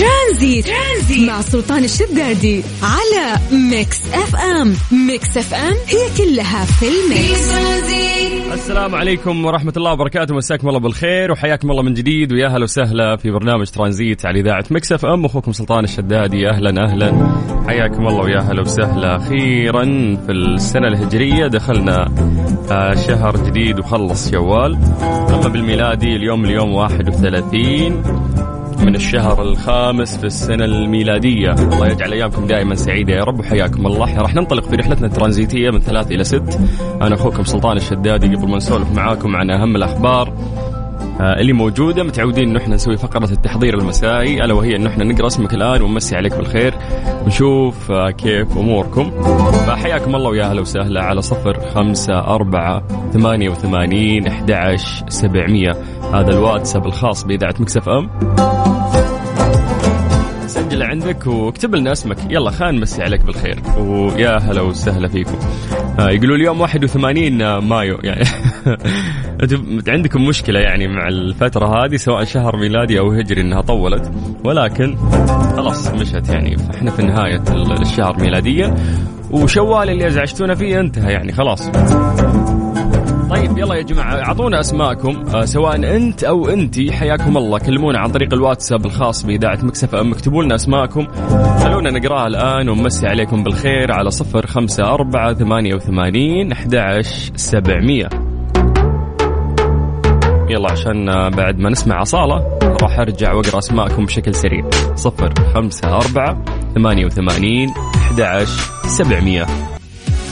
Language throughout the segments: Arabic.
ترانزيت, ترانزيت. مع سلطان الشدادي على Mix FM. Mix FM هي كلها في ال mix. السلام عليكم ورحمة الله وبركاته. مساكم الله بالخير وحياكم الله من جديد. ويا هلا وسهلا في برنامج ترانزيت على إذاعة Mix FM. أخوكم سلطان الشدادي. أهلا أهلا. حياكم الله ويا هلا وسهلا. أخيرا في السنة الهجرية دخلنا آه، شهر جديد وخلص شوال. أما بالميلادي اليوم اليوم 31 من الشهر الخامس في السنة الميلادية. الله يجعل أيامكم دائما سعيدة يا رب وحياكم الله. راح ننطلق في رحلتنا الترانزيتية من ثلاث إلى ست. أنا أخوكم سلطان الشدادي قبل ما نسولف معاكم عن أهم الأخبار. اللي موجودة. متعودين انه إحنا نسوي فقرة التحضير المسائي ألا وهي انه إحنا نقرأ اسمك الآن ونمسي عليك بالخير ونشوف آه، كيف أموركم. فحياكم الله ويا أهلا وسهلا على صفر خمسة أربعة ثمانية وثمانين أحد سبعمية. هذا الواتساب الخاص بإذاعة مكسف أم. سجل عندك واكتب لنا اسمك. يلا خلينا نمسي عليك بالخير. ويا هلا وسهلا فيكم. آه يقولوا اليوم 81 مايو يعني. عندكم مشكلة يعني مع الفترة هذه سواء شهر ميلادي أو هجري إنها طولت ولكن خلاص مشت يعني. فإحنا في نهاية الشهر ميلاديا وشوال اللي ازعجتونا فيه انتهى يعني خلاص. يلا يا جماعة أعطونا أسماءكم آه سواء أنت أو أنتي حياكم الله. كلمونا عن طريق الواتساب الخاص بإذاعة مكسف أم اكتبوا لنا أسماءكم. خلونا نقرأها الآن ونمسي عليكم بالخير على صفر خمسة أربعة ثمانية وثمانين أحد سبعمية. يلا عشان بعد ما نسمع أصالة راح أرجع وأقرأ أسماءكم بشكل سريع. صفر خمسة أربعة ثمانية وثمانين أحد سبعمية.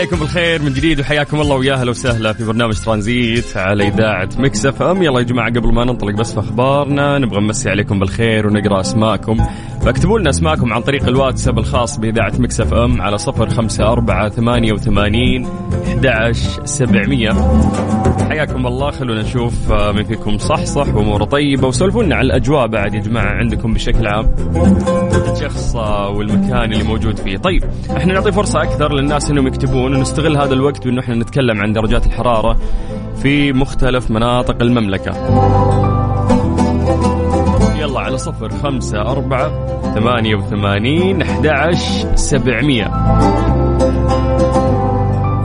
عليكم بالخير من جديد وحياكم الله ويا أهلا وسهلا في برنامج ترانزيت على إذاعة Mix FM. يلا يا جماعة قبل ما ننطلق بس في أخبارنا نبغى نمسي عليكم بالخير ونقرأ أسماءكم. فاكتبوا لنا أسماءكم عن طريق الواتساب الخاص بإذاعة Mix FM على صفر خمسة أربعة ثمانية وثمانين أحد سبعمية. حياكم الله خلونا نشوف آه، من فيكم صح صح وأموره طيبة. وسولفوا لنا على الأجواء بعد يا جماعة عندكم بشكل عام. الشخص آه، والمكان اللي موجود فيه. طيب إحنا نعطي فرصة أكثر للناس إنهم يكتبون ونستغل هذا الوقت بأنه إحنا نتكلم عن درجات الحرارة في مختلف مناطق المملكة. يلا على صفر خمسة أربعة ثمانية وثمانين أحد سبعمية.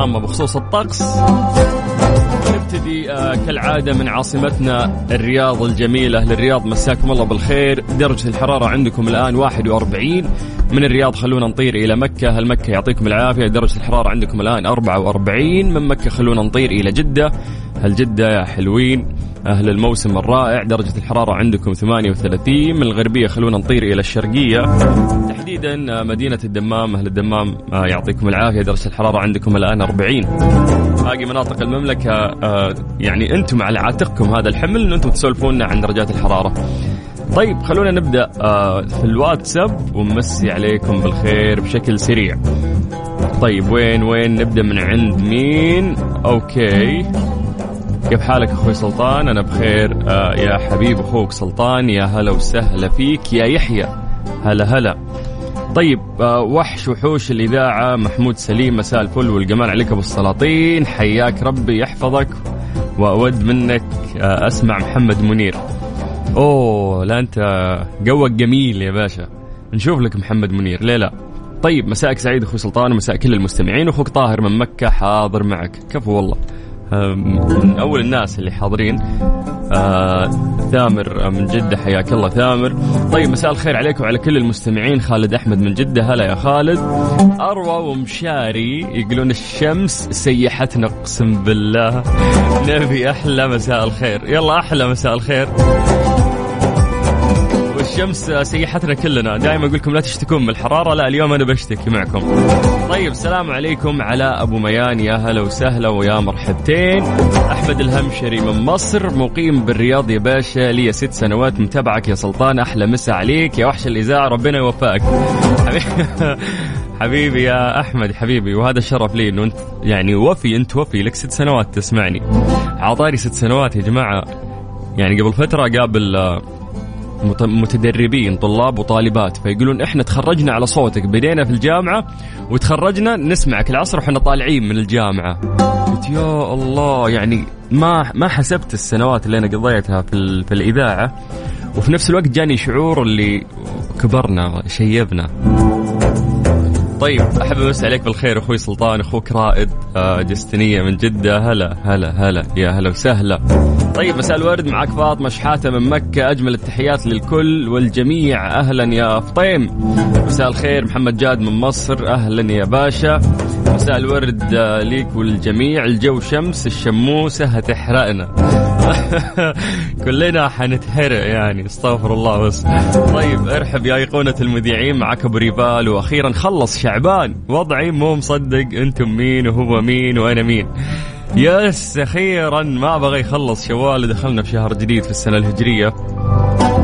أما بخصوص الطقس نبتدي آه كالعادة من عاصمتنا الرياض الجميلة للرياض. مساكم الله بالخير. درجة الحرارة عندكم الآن 41 من الرياض خلونا نطير إلى مكة. هل مكة يعطيكم العافية؟ درجة الحرارة عندكم الآن 44 من مكة خلونا نطير إلى جدة. هل جدة يا حلوين؟ أهل الموسم الرائع. درجة الحرارة عندكم 38 من الغربية خلونا نطير إلى الشرقية. تحديدا مدينة الدمام. أهل الدمام آه، يعطيكم العافية. درجة الحرارة عندكم الآن 40 باقي مناطق المملكة آه، يعني أنتم على عاتقكم هذا الحمل. أن أنتم تسولفونا عن درجات الحرارة. طيب خلونا نبدأ آه، في الواتساب ونمسي عليكم بالخير بشكل سريع. طيب وين وين نبدأ من عند مين؟ أوكي. كيف حالك أخوي سلطان؟ أنا بخير آه يا حبيب أخوك سلطان يا هلا وسهلا فيك يا يحيى. هلا هلا. طيب آه وحش وحوش الإذاعة محمود سليم مساء الفل والجمال عليك أبو السلاطين. حياك ربي يحفظك وأود منك أسمع محمد منير. أوه لا أنت جوك جميل يا باشا. نشوف لك محمد منير. ليه لا؟ طيب مساءك سعيد أخوي سلطان ومساء كل المستمعين. أخوك طاهر من مكة حاضر معك. كفو والله. من أول الناس اللي حاضرين. آه ثامر من جدة حياك الله ثامر. طيب مساء الخير عليكم وعلى كل المستمعين. خالد أحمد من جدة هلا يا خالد. أروى ومشاري يقولون الشمس سيحتنا أقسم بالله. نبي أحلى مساء الخير. يلا أحلى مساء الخير. الشمس سيحتنا كلنا. دائما أقول لكم لا تشتكون من الحرارة. لا اليوم أنا بشتكي معكم. طيب السلام عليكم على أبو ميان. يا هلا وسهلا ويا مرحبتين. أحمد الهمشري من مصر مقيم بالرياض يا باشا. لي ست سنوات متابعك يا سلطان. أحلى مسا عليك يا وحش الاذاعه ربنا يوفقك. حبيبي يا أحمد حبيبي. وهذا الشرف لي إنه انت يعني وفي أنت وفي. لك ست سنوات تسمعني. عطاري ست سنوات يا جماعة. يعني قبل فترة قابل متدربين طلاب وطالبات فيقولون إحنا تخرجنا على صوتك بدينا في الجامعة وتخرجنا نسمعك العصر وحنا طالعين من الجامعة. قلت يا الله يعني ما ما حسبت السنوات اللي أنا قضيتها في, في الإذاعة وفي نفس الوقت جاني شعور اللي كبرنا شيبنا. طيب أحب امسي عليك بالخير أخوي سلطان أخوك رائد آه، جستنيه من جدة. هلا هلا هلا يا هلا وسهلا. طيب مساء الورد. معك فاطمة شحاتة من مكة. أجمل التحيات للكل والجميع. أهلا يا فطيم مساء الخير محمد جاد من مصر. أهلا يا باشا. مساء الورد آه، ليك والجميع الجو شمس الشموسة هتحرقنا. كلنا حنتحرق يعني استغفر الله بس. طيب ارحب يا أيقونة المذيعين معك أبو ريفال وأخيرا خلص شعبان. وضعي مو مصدق أنتم مين وهو مين وأنا مين. يس أخيرا ما بغى يخلص شوال دخلنا في شهر جديد في السنة الهجرية.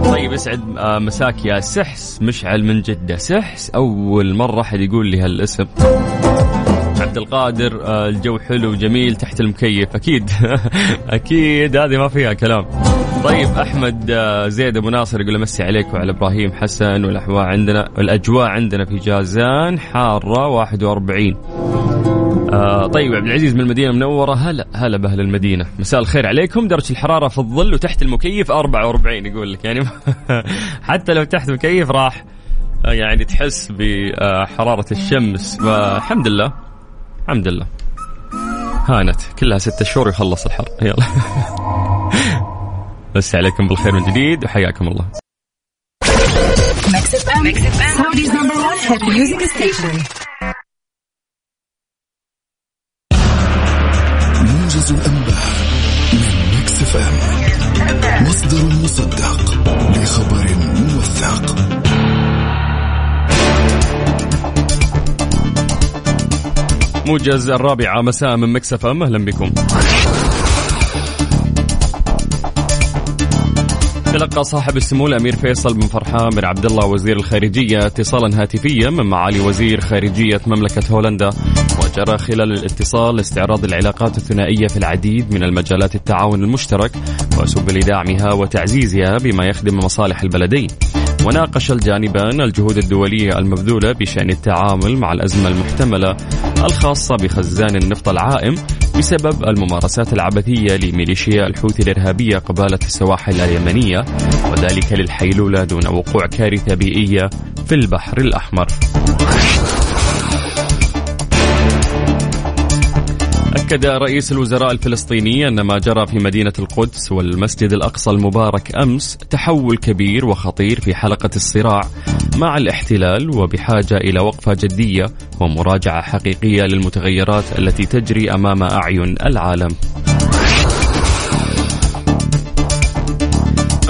طيب اسعد آه، مساك يا سحس مشعل من جدة. سحس أول مرة أحد يقول لي هالاسم. عبد القادر آه، الجو حلو وجميل تحت المكيف. أكيد. أكيد هذه ما فيها كلام. طيب أحمد آه، زيد أبو ناصر يقول أمسي عليك وعلى إبراهيم حسن والأحواء عندنا الاجواء عندنا في جازان حارة 41 آه طيب عبد العزيز من المدينة المنورة. هلا هلا بأهل المدينة. مساء الخير عليكم. درجه الحرارة في الظل وتحت المكيف 44 يقول لك. يعني حتى لو تحت المكيف راح يعني تحس بحرارة الشمس. فالحمد لله. الحمد لله. هانت كلها ستة شهور يخلص الحر. يلا. بس عليكم بالخير من جديد وحياكم الله. موجز الأنباء من Mix FM مصدر مصدق لخبر موثق. موجز الرابعة مساء من مكسف أم. أهلا بكم. تلقى صاحب السمو الأمير فيصل بن فرحان بن عبد الله وزير الخارجية اتصالا هاتفيا من معالي وزير خارجية مملكة هولندا وجرى خلال الاتصال استعراض العلاقات الثنائية في العديد من المجالات التعاون المشترك وسبل دعمها وتعزيزها بما يخدم مصالح البلدين. وناقش الجانبان الجهود الدولية المبذولة بشأن التعامل مع الأزمة المحتملة الخاصة بخزان النفط العائم بسبب الممارسات العبثية لميليشيا الحوثي الإرهابية قبالة السواحل اليمنية وذلك للحيلولة دون وقوع كارثة بيئية في البحر الأحمر. أكد رئيس الوزراء الفلسطيني أن ما جرى في مدينة القدس والمسجد الأقصى المبارك أمس تحول كبير وخطير في حلقة الصراع مع الاحتلال وبحاجة إلى وقفة جدية ومراجعة حقيقية للمتغيرات التي تجري أمام أعين العالم.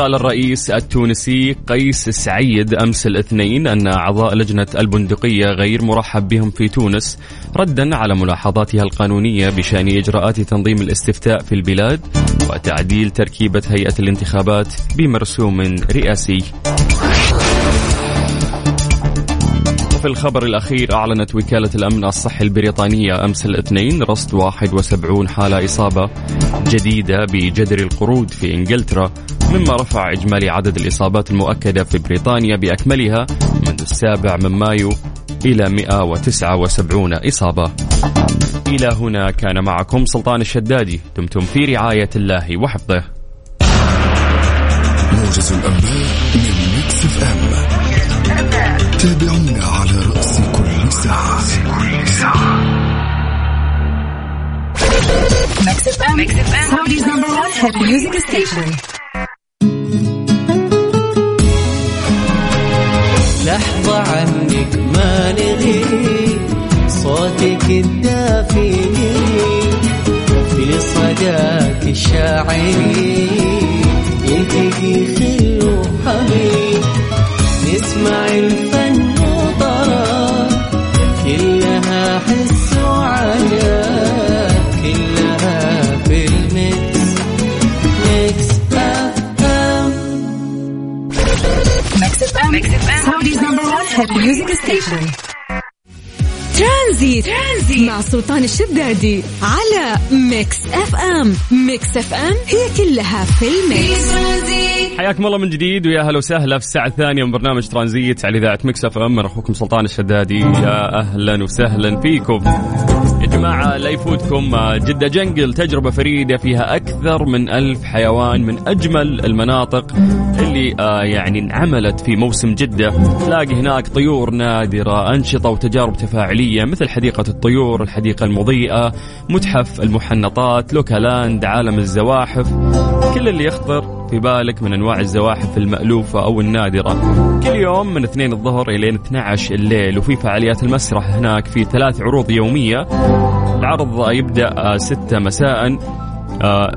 قال الرئيس التونسي قيس سعيد أمس الاثنين أن أعضاء لجنة البندقية غير مرحب بهم في تونس ردا على ملاحظاتها القانونية بشأن إجراءات تنظيم الاستفتاء في البلاد وتعديل تركيبة هيئة الانتخابات بمرسوم رئاسي. في الخبر الأخير أعلنت وكالة الأمن الصحي البريطانية أمس الاثنين رصد 71 حالة إصابة جديدة بجدر القرود في إنجلترا مما رفع إجمالي عدد الإصابات المؤكدة في بريطانيا بأكملها منذ السابع من مايو إلى 179 إصابة. إلى هنا كان معكم سلطان الشدادي. دمتم في رعاية الله وحفظه. موجز الأنباء من Mix FM. تابعونا على رأس كل ساعة. Mix FM. Saudi's number 1 hit music station عنك ما نغيب صوتك الدافي في صداك الشاعري يلتقي خل وحبيب اسمع الفن سلطان الشدادي على Mix FM. Mix FM هي كلها في ال mix. حياكم الله من جديد ويا هلا وسهلا في الساعة الثانية من برنامج ترانزيت على إذاعة Mix FM. أخوكم سلطان الشدادي. يا أهلا وسهلا فيكم. جماعة لا يفوتكم. جدة Jungle تجربة فريدة فيها أكثر من ألف حيوان من أجمل المناطق اللي آه، يعني انعملت في موسم جدة. تلاقي هناك طيور نادرة أنشطة وتجارب تفاعلية مثل حديقة الطيور الحديقة المضيئة متحف المحنطات لوكالاند عالم الزواحف. كل اللي يخطر في بالك من أنواع الزواحف المألوفة أو النادرة. كل يوم من 2 الظهر إلى 12 الليل وفي فعاليات المسرح هناك في ثلاث عروض يومية. العرض يبدأ 6 مساء آه،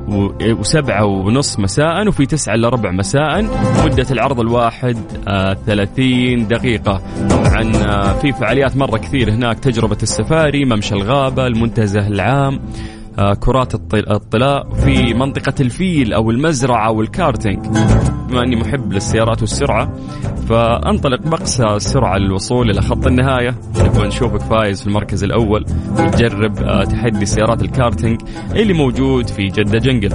وسبعة ونص مساء وفي تسعة إلا ربع مساء. مدة العرض الواحد آه، 30 دقيقة. طبعا آه، في فعاليات مرة كثير هناك تجربة السفاري ممشى الغابة المنتزه العام. آه، كرات الط- الطلاء في منطقة الفيل أو المزرعة والكارتينج بما أني محب للسيارات والسرعة فأنطلق بأقصى السرعة للوصول إلى خط النهاية. نبغى نشوفك فايز في المركز الأول. وتجرب آه، تحدي سيارات الكارتينج اللي موجود في جدة Jungle.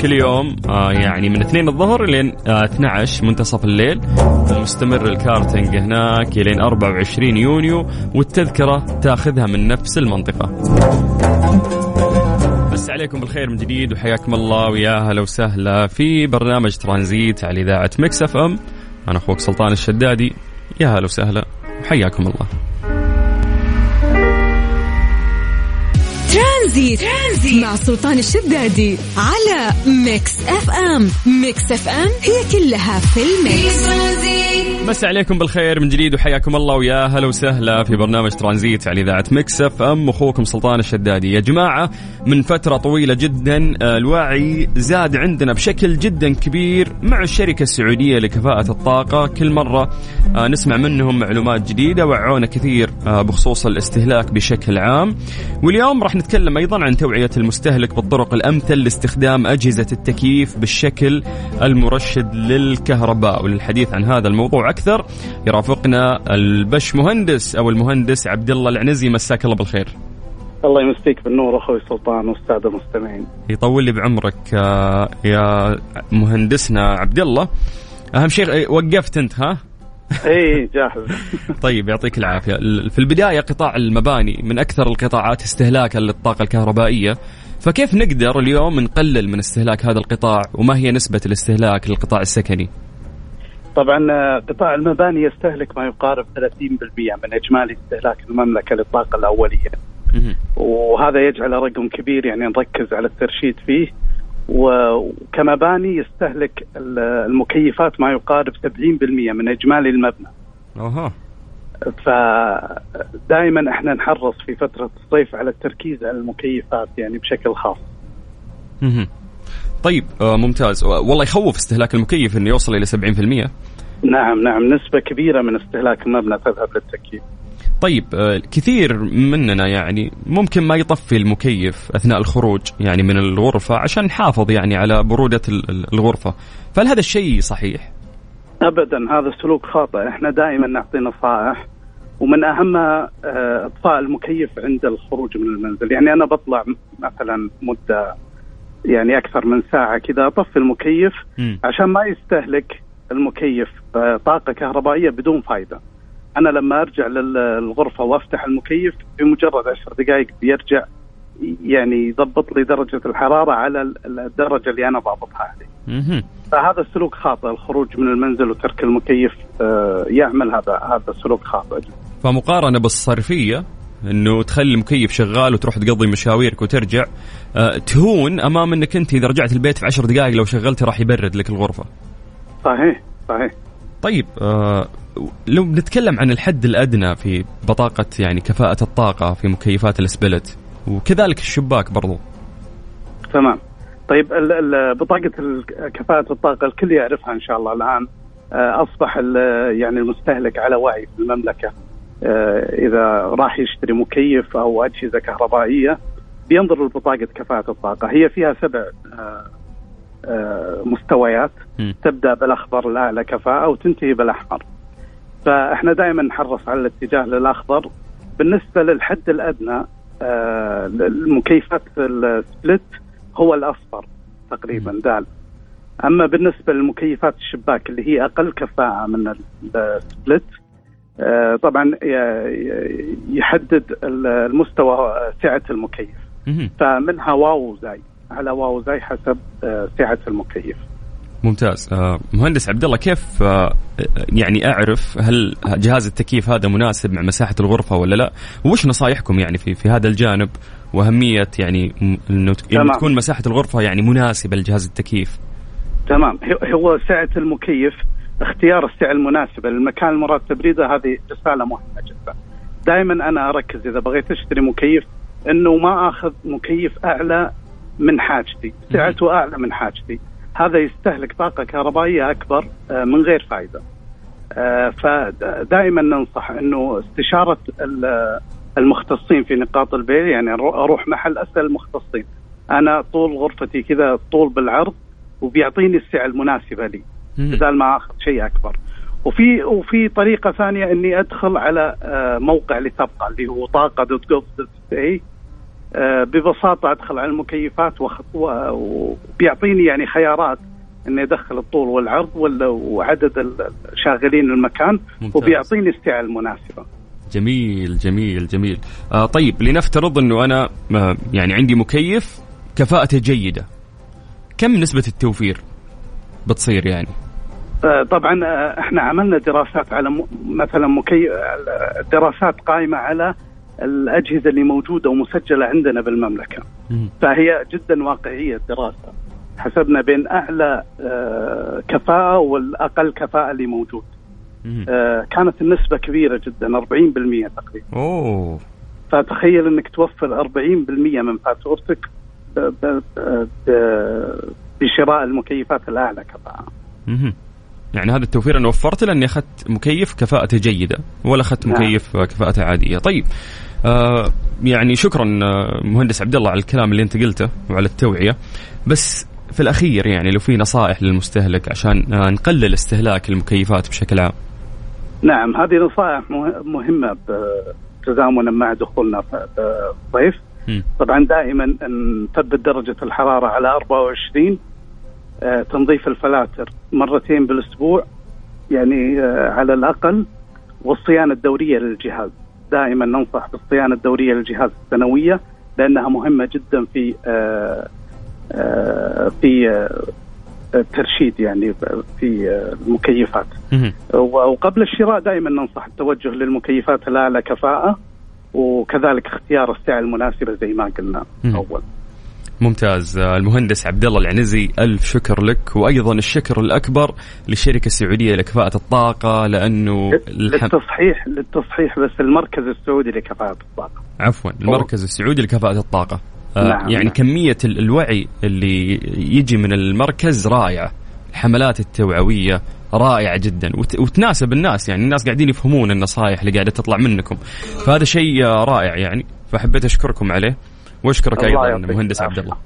كل يوم آه، يعني من 2 الظهر لين آه، 12 منتصف الليل. ومستمر الكارتينج هناك لين 24 يونيو والتذكرة تاخذها من نفس المنطقة. عليكم بالخير من جديد وحياكم الله ويا هلا وسهلا في برنامج ترانزيت على إذاعة Mix FM أنا أخوك سلطان الشدادي يا هلا وسهلا وحياكم الله ترانزيت. ترانزيت مع سلطان الشدادي على Mix FM. Mix FM هي كلها في ال mix. بس عليكم بالخير من جديد وحياكم الله ويا هلا وسهلا في برنامج ترانزيت على إذاعة Mix FM. أخوكم سلطان الشدادي. يا جماعة من فترة طويلة جدا آه، الوعي زاد عندنا بشكل جدا كبير مع الشركة السعودية لكفاءة الطاقة. كل مرة آه، نسمع منهم معلومات جديدة وعونا كثير آه، بخصوص الاستهلاك بشكل عام. واليوم راح نتكلم أيضا عن توعية المستهلك بالطرق الأمثل لاستخدام أجهزة التكييف بالشكل المرشد للكهرباء وللحديث عن هذا الموضوع أكثر يرافقنا البش مهندس أو المهندس عبد الله العنزي. مساك الله بالخير. الله يمسيك بالنور أخوي سلطان والساده المستمعين. يطول لي بعمرك آه، يا مهندسنا عبد الله. أهم شيء وقفت أنت ها؟ اي جاهز. طيب يعطيك العافية. ال- في البداية قطاع المباني من أكثر القطاعات استهلاكا للطاقة الكهربائية. فكيف نقدر اليوم نقلل من استهلاك هذا القطاع؟ وما هي نسبة الاستهلاك للقطاع السكني؟ طبعا قطاع المباني يستهلك ما يقارب 30% من إجمالي استهلاك المملكة للطاقة الأولية. وهذا يجعل رقم كبير يعني نركز على الترشيد فيه. وكمباني يستهلك ال- المكيفات ما يقارب 70% من إجمالي المبنى. أها. فدائما إحنا نحرص في فترة الصيف على التركيز على المكيفات يعني بشكل خاص. مهم. طيب آه ممتاز. والله يخوف استهلاك المكيف إنه يوصل إلى 70% نعم نعم. نسبة كبيرة من استهلاك المبنى تذهب للتكييف. طيب آه، كثير مننا يعني ممكن ما يطفي المكيف أثناء الخروج يعني من الغرفة عشان نحافظ يعني على برودة ال- ال- الغرفة. فهل هذا الشيء صحيح؟ ابدا هذا سلوك خاطئ. إحنا دائما نعطي نصائح ومن اهمها آه، إطفاء المكيف عند الخروج من المنزل. يعني أنا بطلع مثلا مدة يعني أكثر من ساعة كذا أطفي المكيف. عشان ما يستهلك المكيف آه، طاقة كهربائية بدون فائده أنا لما أرجع للغرفة وأفتح المكيف بمجرد عشر دقائق بيرجع يعني يضبط لي درجة الحرارة على ال- الدرجة اللي أنا ضابطها عليه. فهذا السلوك خاطئ الخروج من المنزل وترك المكيف آه، يعمل هذا هذا سلوك خاطئ جدا. فمقارنة بالصرفية إنه تخلي المكيف شغال وتروح تقضي مشاويرك وترجع آه، تهون أمام إنك أنت إذا رجعت البيت في عشر دقائق لو شغلته راح يبرد لك الغرفة صحيح صحيح طيب آه لو بنتكلم عن الحد الأدنى في بطاقة يعني كفاءة الطاقة في مكيفات السبلت وكذلك الشباك برضو. تمام. طيب بطاقة كفاءة الطاقة الكل يعرفها إن شاء الله الآن. آه، أصبح يعني المستهلك على وعي في المملكة. آه، إذا راح يشتري مكيف أو أجهزة كهربائية بينظر لبطاقة كفاءة الطاقة. هي فيها سبع آه، مستويات. تبدأ بالأخضر الاعلى كفاءة وتنتهي بالأحمر. فإحنا دائما نحرص على الاتجاه للأخضر. بالنسبة للحد الأدنى آه، المكيفات ال split هو الأصفر تقريبا دال. أما بالنسبة للمكيفات الشباك اللي هي أقل كفاءة من ال split آه، طبعا يحدد المستوى سعة المكيف. فمنها واو زاي على واو زاي حسب آه، سعة المكيف. ممتاز آه، مهندس عبد الله كيف آه، يعني أعرف هل جهاز التكييف هذا مناسب مع مساحة الغرفة ولا لا وش نصايحكم يعني في في هذا الجانب وأهمية يعني إنه. تكون مساحة الغرفة يعني مناسبة لجهاز التكييف تمام هو سعة المكيف اختيار السعة المناسبة للمكان المراد تبريده هذه رسالة مهمة جدا. دائما أنا أركز إذا بغيت أشتري مكيف إنه ما آخذ مكيف أعلى من حاجتي، سعته أعلى من حاجتي. هذا يستهلك طاقة كهربائية أكبر آه، من غير فائده. آه، فدائما ننصح إنه استشارة ال- المختصين في نقاط البيع يعني أرو- أروح محل أسأل المختصين. أنا طول غرفتي كذا طول بالعرض وبيعطيني السعه المناسبه لي. مم. بدال ما آخذ شيء أكبر. وفي وفي طريقة ثانية إني أدخل على آه، موقع لتبقى اللي هو طاقة دوت جوف دوت اي ببساطة أدخل على المكيفات وبيعطيني يعني خيارات إني أدخل الطول والعرض وال- وعدد ال- شاغلين المكان ممتاز. وبيعطيني السعه المناسبة. جميل جميل جميل آه طيب لنفترض إنه أنا آه يعني عندي مكيف كفاءته جيدة كم نسبة التوفير بتصير يعني آه، طبعا آه، إحنا عملنا دراسات على مثلا مكي... آه، دراسات قائمة على الأجهزة اللي موجودة ومسجلة عندنا بالمملكة. مم. فهي جدا واقعية الدراسة. حسبنا بين أعلى آه، كفاءة والأقل كفاءة اللي موجود. آه، كانت النسبة كبيرة جدا 40% تقريبا. أوه فتخيل إنك توفر 40% من فاتورتك بشراء المكيفات الأعلى كفاءة. يعني هذا التوفير أنا وفرته لأني أخذت مكيف كفاءته جيدة ولا أخذت نعم. مكيف كفاءته عادية طيب آه يعني شكرا آه، مهندس عبد الله على الكلام اللي أنت قلته وعلى التوعية بس في الأخير يعني لو في نصائح للمستهلك عشان آه نقلل استهلاك المكيفات بشكل عام نعم هذه نصائح مه- مهمة ب- تزامنا مع دخولنا في الصيف. طبعا دائما نثبت درجة الحرارة على 24 آه، تنظيف الفلاتر مرتين بالأسبوع يعني آه، على الأقل والصيانة الدورية للجهاز دائما ننصح بالصيانة الدورية للجهاز السنوية لأنها مهمة جدا في آه، آه، في آه، الترشيد يعني في آه، المكيفات. وقبل الشراء دائما ننصح التوجه للمكيفات الاعلى كفاءة وكذلك اختيار السعه المناسبة زي ما قلنا. أول. ممتاز. آه، المهندس عبد الله العنزي ألف شكر لك. وأيضا الشكر الأكبر للشركة السعودية لكفاءة الطاقة لأنه الحم... للتصحيح للتصحيح بس المركز السعودي لكفاءة الطاقة. عفوا المركز السعودي لكفاءة الطاقة. آه نعم، يعني نعم. كمية ال- الوعي اللي يجي من المركز رائعة الحملات التوعوية رائعة جدا. وت- وتناسب الناس يعني الناس قاعدين يفهمون النصائح اللي قاعدة تطلع منكم. فهذا شيء آه، رائع يعني. فحبيت أشكركم عليه. أيضا يعطيك مهندس. عبد الله.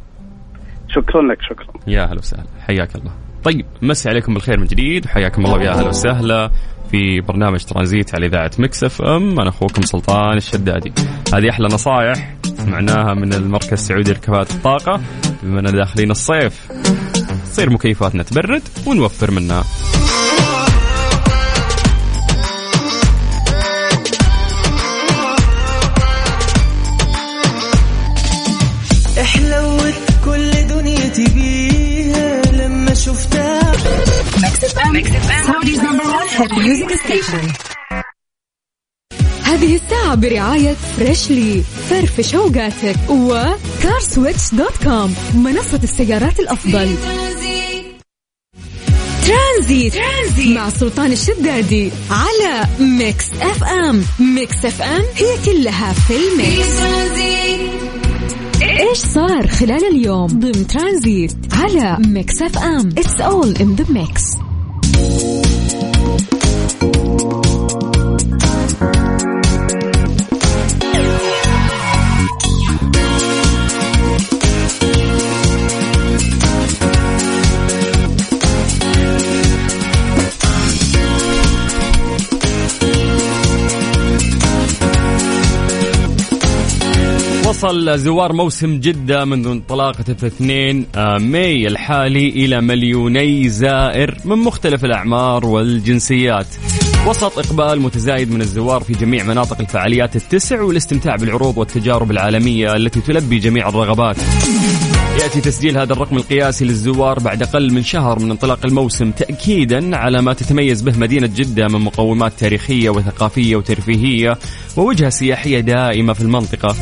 شكرا لك شكرا. يا هلا وسهلا. حياك الله. طيب مسي عليكم بالخير من جديد. وحياكم الله ويا هلا وسهلا في برنامج ترانزيت على إذاعة Mix FM. أنا أخوكم سلطان الشدادي. هذه أحلى نصائح سمعناها من المركز السعودي لكفاءة الطاقة. بما أننا داخلين الصيف تصير مكيفاتنا تبرد ونوفر منها هذه الساعة برعاية Freshly فرفش اوقاتك و CarSwitch dot com منصة السيارات الأفضل. Transit, Transit. مع سلطان الشدادي على Mix FM Mix FM هي كلها في ال mix. إيش صار خلال اليوم؟ ضمن ترانزيت. على Mix FM it's all in the mix وصل زوار موسم جدة منذ انطلاقته في 2 آه، ماي الحالي إلى مليوني زائر من مختلف الأعمار والجنسيات. وسط إقبال متزايد من الزوار في جميع مناطق الفعاليات التسع والاستمتاع بالعروض والتجارب العالمية التي تلبي جميع الرغبات. يأتي تسجيل هذا الرقم القياسي للزوار بعد أقل من شهر من انطلاق الموسم تأكيدا على ما تتميز به مدينة جدة من مقومات تاريخية وثقافية وترفيهية ووجهة سياحية دائمة في المنطقة.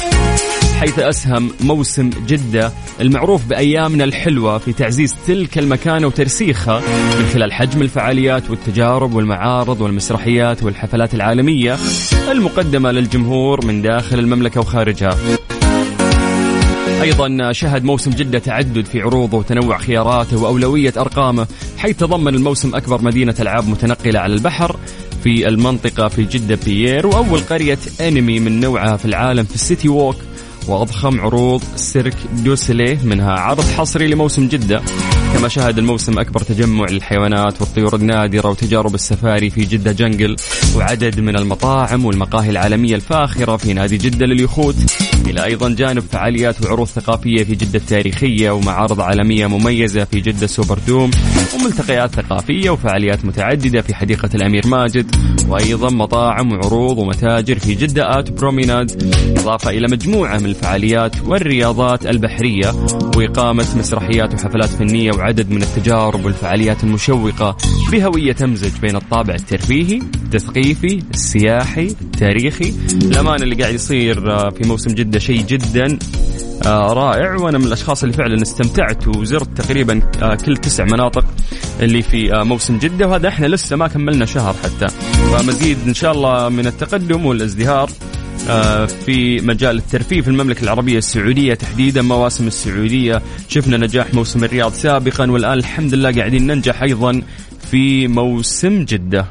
حيث أسهم موسم جدة المعروف بأيامنا الحلوة في تعزيز تلك المكانة وترسيخها من خلال حجم الفعاليات والتجارب والمعارض والمسرحيات والحفلات العالمية المقدمة للجمهور من داخل المملكة وخارجها. أيضا شهد موسم جدة تعدد في عروضه وتنوع خياراته وأولوية أرقامه حيث تضمن الموسم أكبر مدينة ألعاب متنقلة على البحر في المنطقة في جدة Pier وأول قرية أنمي من نوعها في العالم في ال City Walk وأضخم عروض سيرك دوسلي منها. عرض حصري لموسم جدة. كما شهد الموسم أكبر تجمع للحيوانات والطيور النادرة وتجارب السفاري في جدة Jungle وعدد من المطاعم والمقاهي العالمية الفاخرة في نادي جدة لليخوت إلى أيضا جانب فعاليات وعروض ثقافية في جدة التاريخية ومعارض عالمية مميزة في جدة Super Dome وملتقيات ثقافية وفعاليات متعددة في حديقة الأمير ماجد وأيضا مطاعم وعروض ومتاجر في جدة آت بروميناد إضافة إلى مجموعة من الفعاليات والرياضات البحرية وإقامة مسرحيات وحفلات فنية وعدد من التجارب والفعاليات المشوقة بهوية تمزج بين الطابع الترفيهي، التثقيفي، السياحي، التاريخي، الأمان اللي قاعد يصير آه، في موسم جدة شيء جدا آه، رائع. وأنا من الأشخاص اللي فعلا استمتعت وزرت تقريبا آه، كل تسع مناطق اللي في موسم جدة. وهذا إحنا لسه ما كملنا شهر حتى. فمزيد إن شاء الله من التقدم والازدهار. في مجال الترفيه في المملكة العربية السعودية تحديدا مواسم السعودية. شفنا نجاح موسم الرياض سابقا والآن الحمد لله قاعدين ننجح أيضا في موسم جدة.